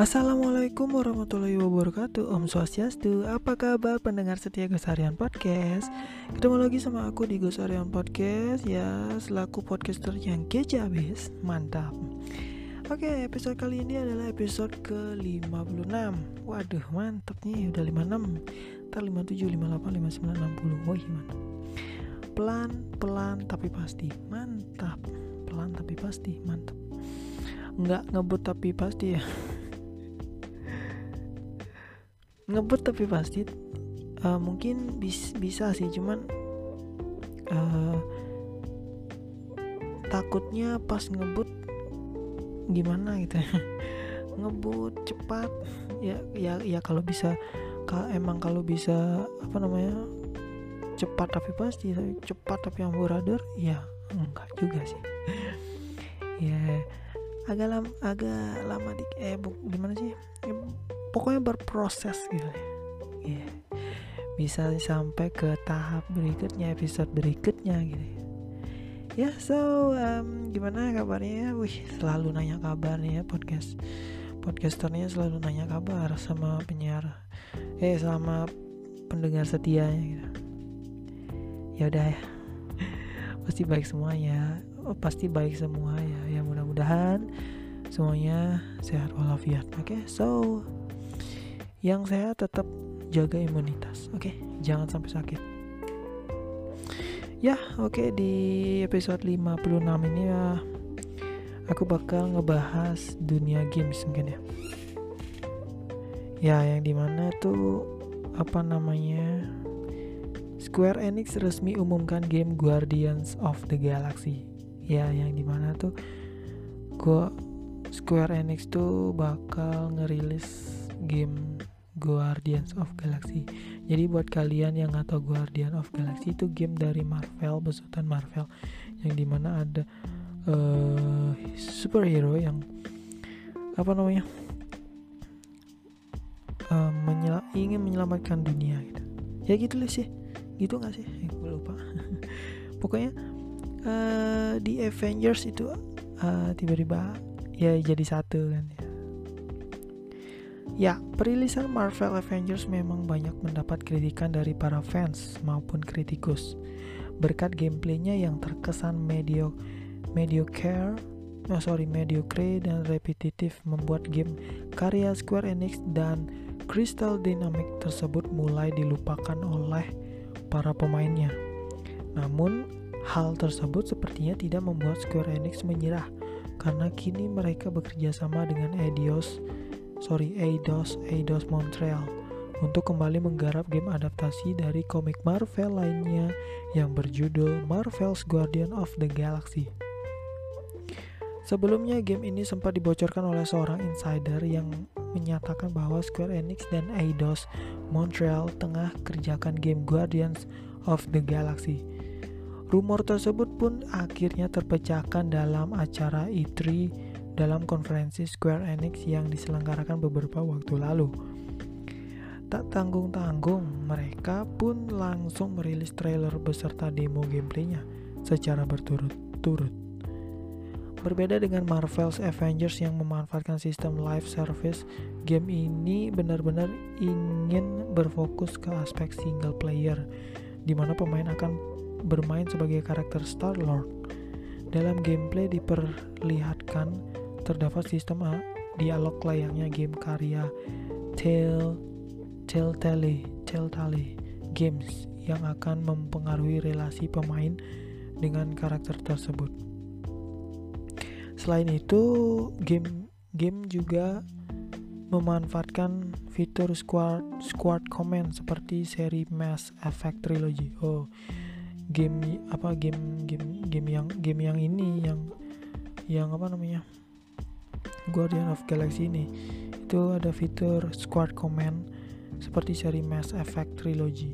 Assalamualaikum warahmatullahi wabarakatuh. Om Swastiastu Apa kabar pendengar setia Gosarian Podcast? Ketemu lagi sama aku di Gosarian Podcast Ya selaku podcaster yang kece abis Mantap. Oke episode kali ini adalah episode ke-56. Waduh mantap nih udah 56 Ntar 57, 58, 59, 60 Wah gimana? Pelan, pelan tapi pasti. Mantap. Pelan tapi pasti. Mantap. Nggak ngebut tapi pasti ya ngebut tapi pasti uh, mungkin bis, bisa sih cuman uh, takutnya pas ngebut gimana gitu ngebut cepat ya ya ya kalau bisa kalau emang kalau bisa apa namanya cepat tapi pasti cepat tapi amburador ya enggak juga sih. Ya agak lama agak lama di eh bu, gimana sih? Ya, pokoknya berproses gitu. Ya yeah. bisa sampai ke tahap berikutnya episode berikutnya gitu. Ya yeah, so um, gimana kabarnya? Wih selalu nanya kabar nih ya podcast podcasternya selalu nanya kabar sama penyiar eh sama pendengar setianya gitu. Ya udah ya. Pasti baik semuanya. Oh, pasti baik semua ya. Ya mudah-mudahan semuanya sehat walafiat. Oke okay? so yang sehat tetap jaga imunitas. Oke okay? jangan sampai sakit. Ya oke okay, di episode 56 ini ya aku bakal ngebahas dunia games mungkin ya. Ya yang di mana tuh apa namanya Square Enix resmi umumkan game Guardians of the Galaxy. Ya yang di mana tuh gua Square Enix tuh bakal ngerilis game Guardians of Galaxy. Jadi buat kalian yang nggak tahu Guardian of Galaxy itu game dari Marvel, besutan Marvel, yang di mana ada uh, superhero yang apa namanya uh, menyel ingin menyelamatkan dunia gitu. Ya gitu lah sih, gitu nggak sih? Eh, gue lupa. Pokoknya uh, di Avengers itu tiba-tiba uh, ya jadi satu kan ya Ya, perilisan Marvel Avengers memang banyak mendapat kritikan dari para fans maupun kritikus. Berkat gameplaynya yang terkesan medio mediocre, oh sorry mediocre dan repetitif membuat game karya Square Enix dan Crystal Dynamic tersebut mulai dilupakan oleh para pemainnya. Namun, hal tersebut sepertinya tidak membuat Square Enix menyerah karena kini mereka bekerja sama dengan Eidos sorry Eidos Eidos Montreal untuk kembali menggarap game adaptasi dari komik Marvel lainnya yang berjudul Marvel's Guardian of the Galaxy. Sebelumnya game ini sempat dibocorkan oleh seorang insider yang menyatakan bahwa Square Enix dan Eidos Montreal tengah kerjakan game Guardians of the Galaxy. Rumor tersebut pun akhirnya terpecahkan dalam acara E3 dalam konferensi Square Enix yang diselenggarakan beberapa waktu lalu. Tak tanggung-tanggung, mereka pun langsung merilis trailer beserta demo gameplaynya secara berturut-turut. Berbeda dengan Marvel's Avengers yang memanfaatkan sistem live service, game ini benar-benar ingin berfokus ke aspek single player, di mana pemain akan bermain sebagai karakter Star-Lord. Dalam gameplay diperlihatkan terdapat sistem dialog layaknya game karya Tell Telltale Telltale Games yang akan mempengaruhi relasi pemain dengan karakter tersebut. Selain itu, game game juga memanfaatkan fitur squad squad command seperti seri Mass Effect Trilogy. Oh, game apa game game game yang game yang ini yang yang apa namanya? Guardian of Galaxy ini itu ada fitur Squad Command seperti seri Mass Effect Trilogy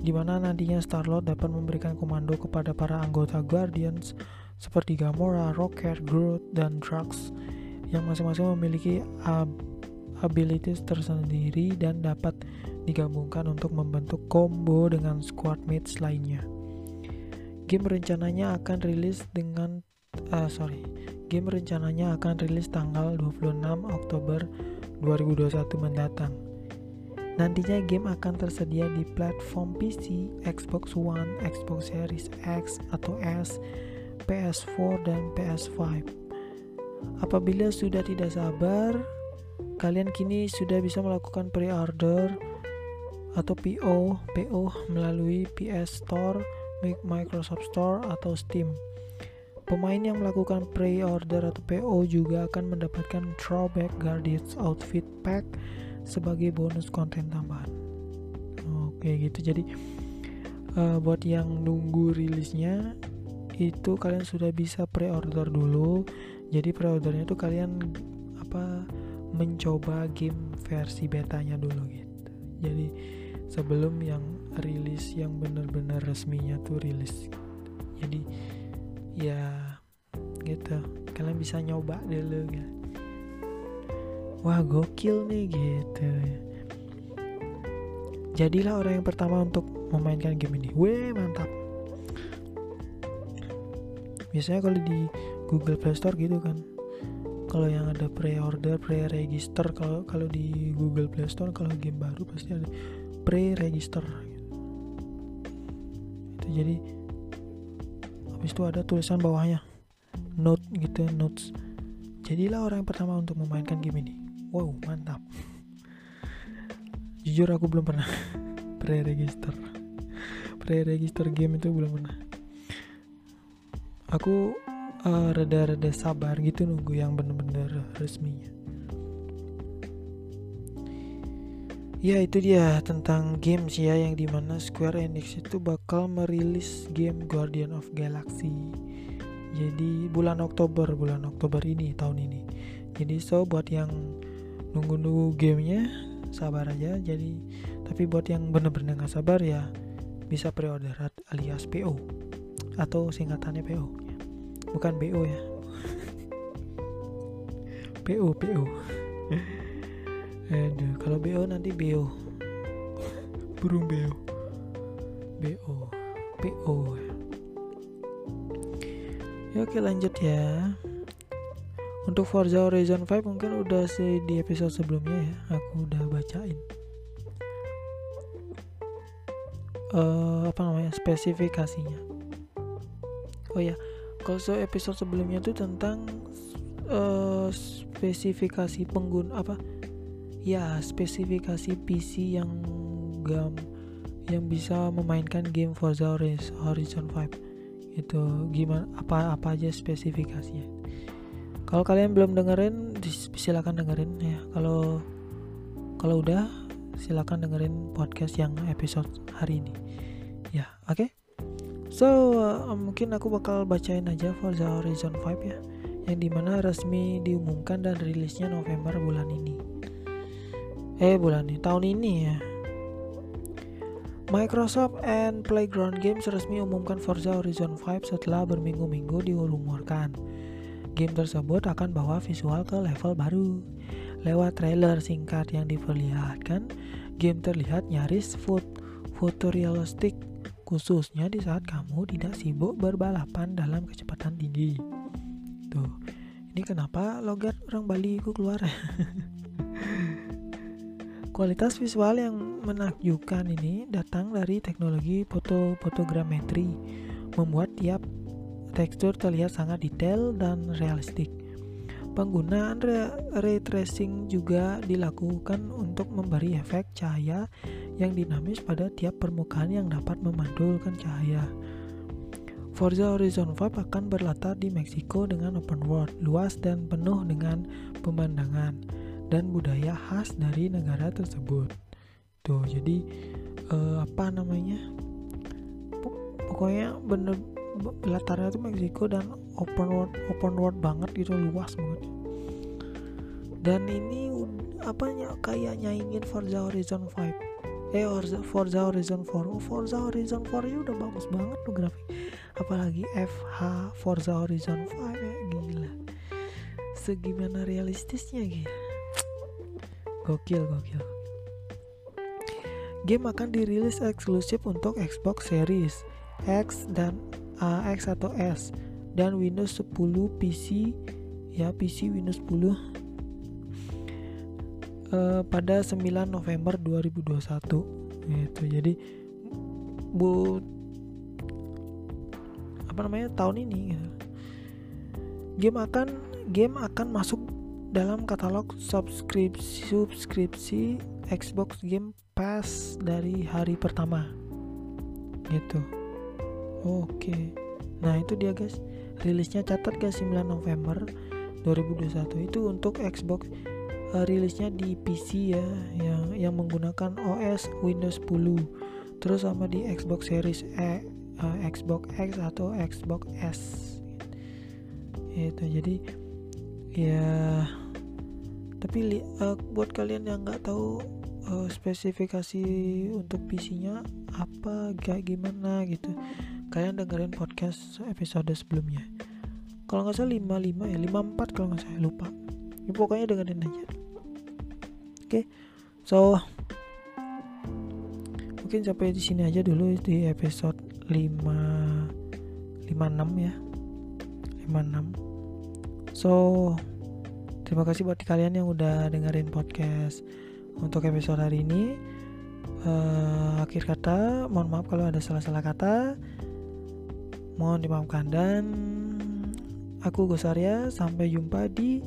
di mana nantinya Star-Lord dapat memberikan komando kepada para anggota Guardians seperti Gamora, Rocket, Groot, dan Drax yang masing-masing memiliki ab abilities tersendiri dan dapat digabungkan untuk membentuk combo dengan squad mates lainnya. Game rencananya akan rilis dengan uh, sorry Game rencananya akan rilis tanggal 26 Oktober 2021 mendatang. Nantinya game akan tersedia di platform PC, Xbox One, Xbox Series X atau S, PS4 dan PS5. Apabila sudah tidak sabar, kalian kini sudah bisa melakukan pre-order atau PO, PO melalui PS Store, Microsoft Store atau Steam. Pemain yang melakukan pre-order atau PO juga akan mendapatkan Throwback Guardians Outfit Pack sebagai bonus konten tambahan. Oke gitu jadi uh, buat yang nunggu rilisnya itu kalian sudah bisa pre-order dulu. Jadi pre-ordernya itu kalian apa mencoba game versi betanya dulu gitu. Jadi sebelum yang rilis yang benar-benar resminya tuh rilis. Jadi ya gitu. Kalian bisa nyoba dulu ya wah gokil nih gitu. Jadilah orang yang pertama untuk memainkan game ini. Weh mantap. Biasanya kalau di Google Play Store gitu kan. Kalau yang ada pre-order, pre-register kalau kalau di Google Play Store kalau game baru pasti ada pre-register. Gitu. itu jadi habis itu ada tulisan bawahnya. Note gitu notes. Jadilah orang yang pertama untuk memainkan game ini. Wow mantap. Jujur aku belum pernah pre-register. Pre-register game itu belum pernah. Aku uh, rada-rada sabar gitu nunggu yang bener-bener resminya Ya itu dia tentang games ya yang di mana Square Enix itu bakal merilis game Guardian of Galaxy. Jadi bulan Oktober, bulan Oktober ini tahun ini. Jadi so buat yang nunggu-nunggu gamenya sabar aja. Jadi tapi buat yang bener-bener nggak sabar ya bisa pre-order alias PO atau singkatannya PO. Bukan BO ya. PO PO. Aduh, kalau BO nanti BO. Burung BO. BO. PO. Ya oke lanjut ya. Untuk Forza Horizon 5 mungkin udah sih di episode sebelumnya ya, aku udah bacain. Uh, apa namanya spesifikasinya. Oh ya, kalau so episode sebelumnya tuh tentang uh, spesifikasi pengguna apa ya spesifikasi PC yang gam yang bisa memainkan game Forza Horizon 5 itu gimana apa apa aja spesifikasinya? Kalau kalian belum dengerin silakan dengerin ya. Kalau kalau udah silakan dengerin podcast yang episode hari ini. Ya oke? Okay? so uh, mungkin aku bakal bacain aja Forza Horizon 5 ya yang di mana resmi diumumkan dan rilisnya November bulan ini eh bulan ini tahun ini ya Microsoft and Playground Games resmi umumkan Forza Horizon 5 setelah berminggu-minggu dirumorkan. Game tersebut akan bawa visual ke level baru. Lewat trailer singkat yang diperlihatkan, game terlihat nyaris foot fotorealistik khususnya di saat kamu tidak sibuk berbalapan dalam kecepatan tinggi. Tuh, ini kenapa logat orang Bali ku keluar? Kualitas visual yang menakjubkan ini datang dari teknologi foto fotogrametri, membuat tiap tekstur terlihat sangat detail dan realistik. Penggunaan ray tracing juga dilakukan untuk memberi efek cahaya yang dinamis pada tiap permukaan yang dapat memantulkan cahaya. Forza Horizon 5 akan berlatar di Meksiko dengan open world luas dan penuh dengan pemandangan dan budaya khas dari negara tersebut. Tuh, jadi uh, apa namanya? Pokoknya bener latarnya itu Meksiko dan open world open world banget gitu luas banget. Dan ini apanya kayak nyaingin Forza Horizon 5 eh Forza Horizon 4 oh, Forza Horizon 4 ya udah bagus banget tuh grafik apalagi FH Forza Horizon 5 ya gila segimana realistisnya gitu Gokil, gokil. Game akan dirilis eksklusif untuk Xbox Series X dan uh, X atau S dan Windows 10 PC ya PC Windows 10 uh, pada 9 November 2021 gitu jadi bu apa namanya tahun ini gitu. game akan game akan masuk dalam katalog subskripsi subskripsi Xbox Game Pass dari hari pertama. Gitu. Oke. Nah itu dia guys. Rilisnya catat guys 9 November 2021 itu untuk Xbox uh, rilisnya di PC ya yang yang menggunakan OS Windows 10 terus sama di Xbox Series E uh, Xbox X atau Xbox S. Itu jadi ya. Tapi uh, buat kalian yang nggak tahu uh, spesifikasi untuk PC-nya apa kayak gimana gitu kalian dengerin podcast episode sebelumnya. Kalau nggak salah 55 ya 54 kalau nggak salah lupa. Ya, pokoknya dengerin aja. Oke okay. so mungkin sampai di sini aja dulu di episode 5 56 ya. 56 so terima kasih buat kalian yang udah dengerin podcast untuk episode hari ini. Uh, akhir kata mohon maaf kalau ada salah-salah kata. Mohon dimaafkan dan aku Gus Arya sampai jumpa di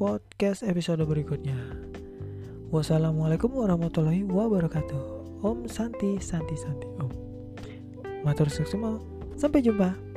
podcast episode berikutnya. Wassalamualaikum warahmatullahi wabarakatuh. Om Santi Santi Santi. Om. Matur semua sampai jumpa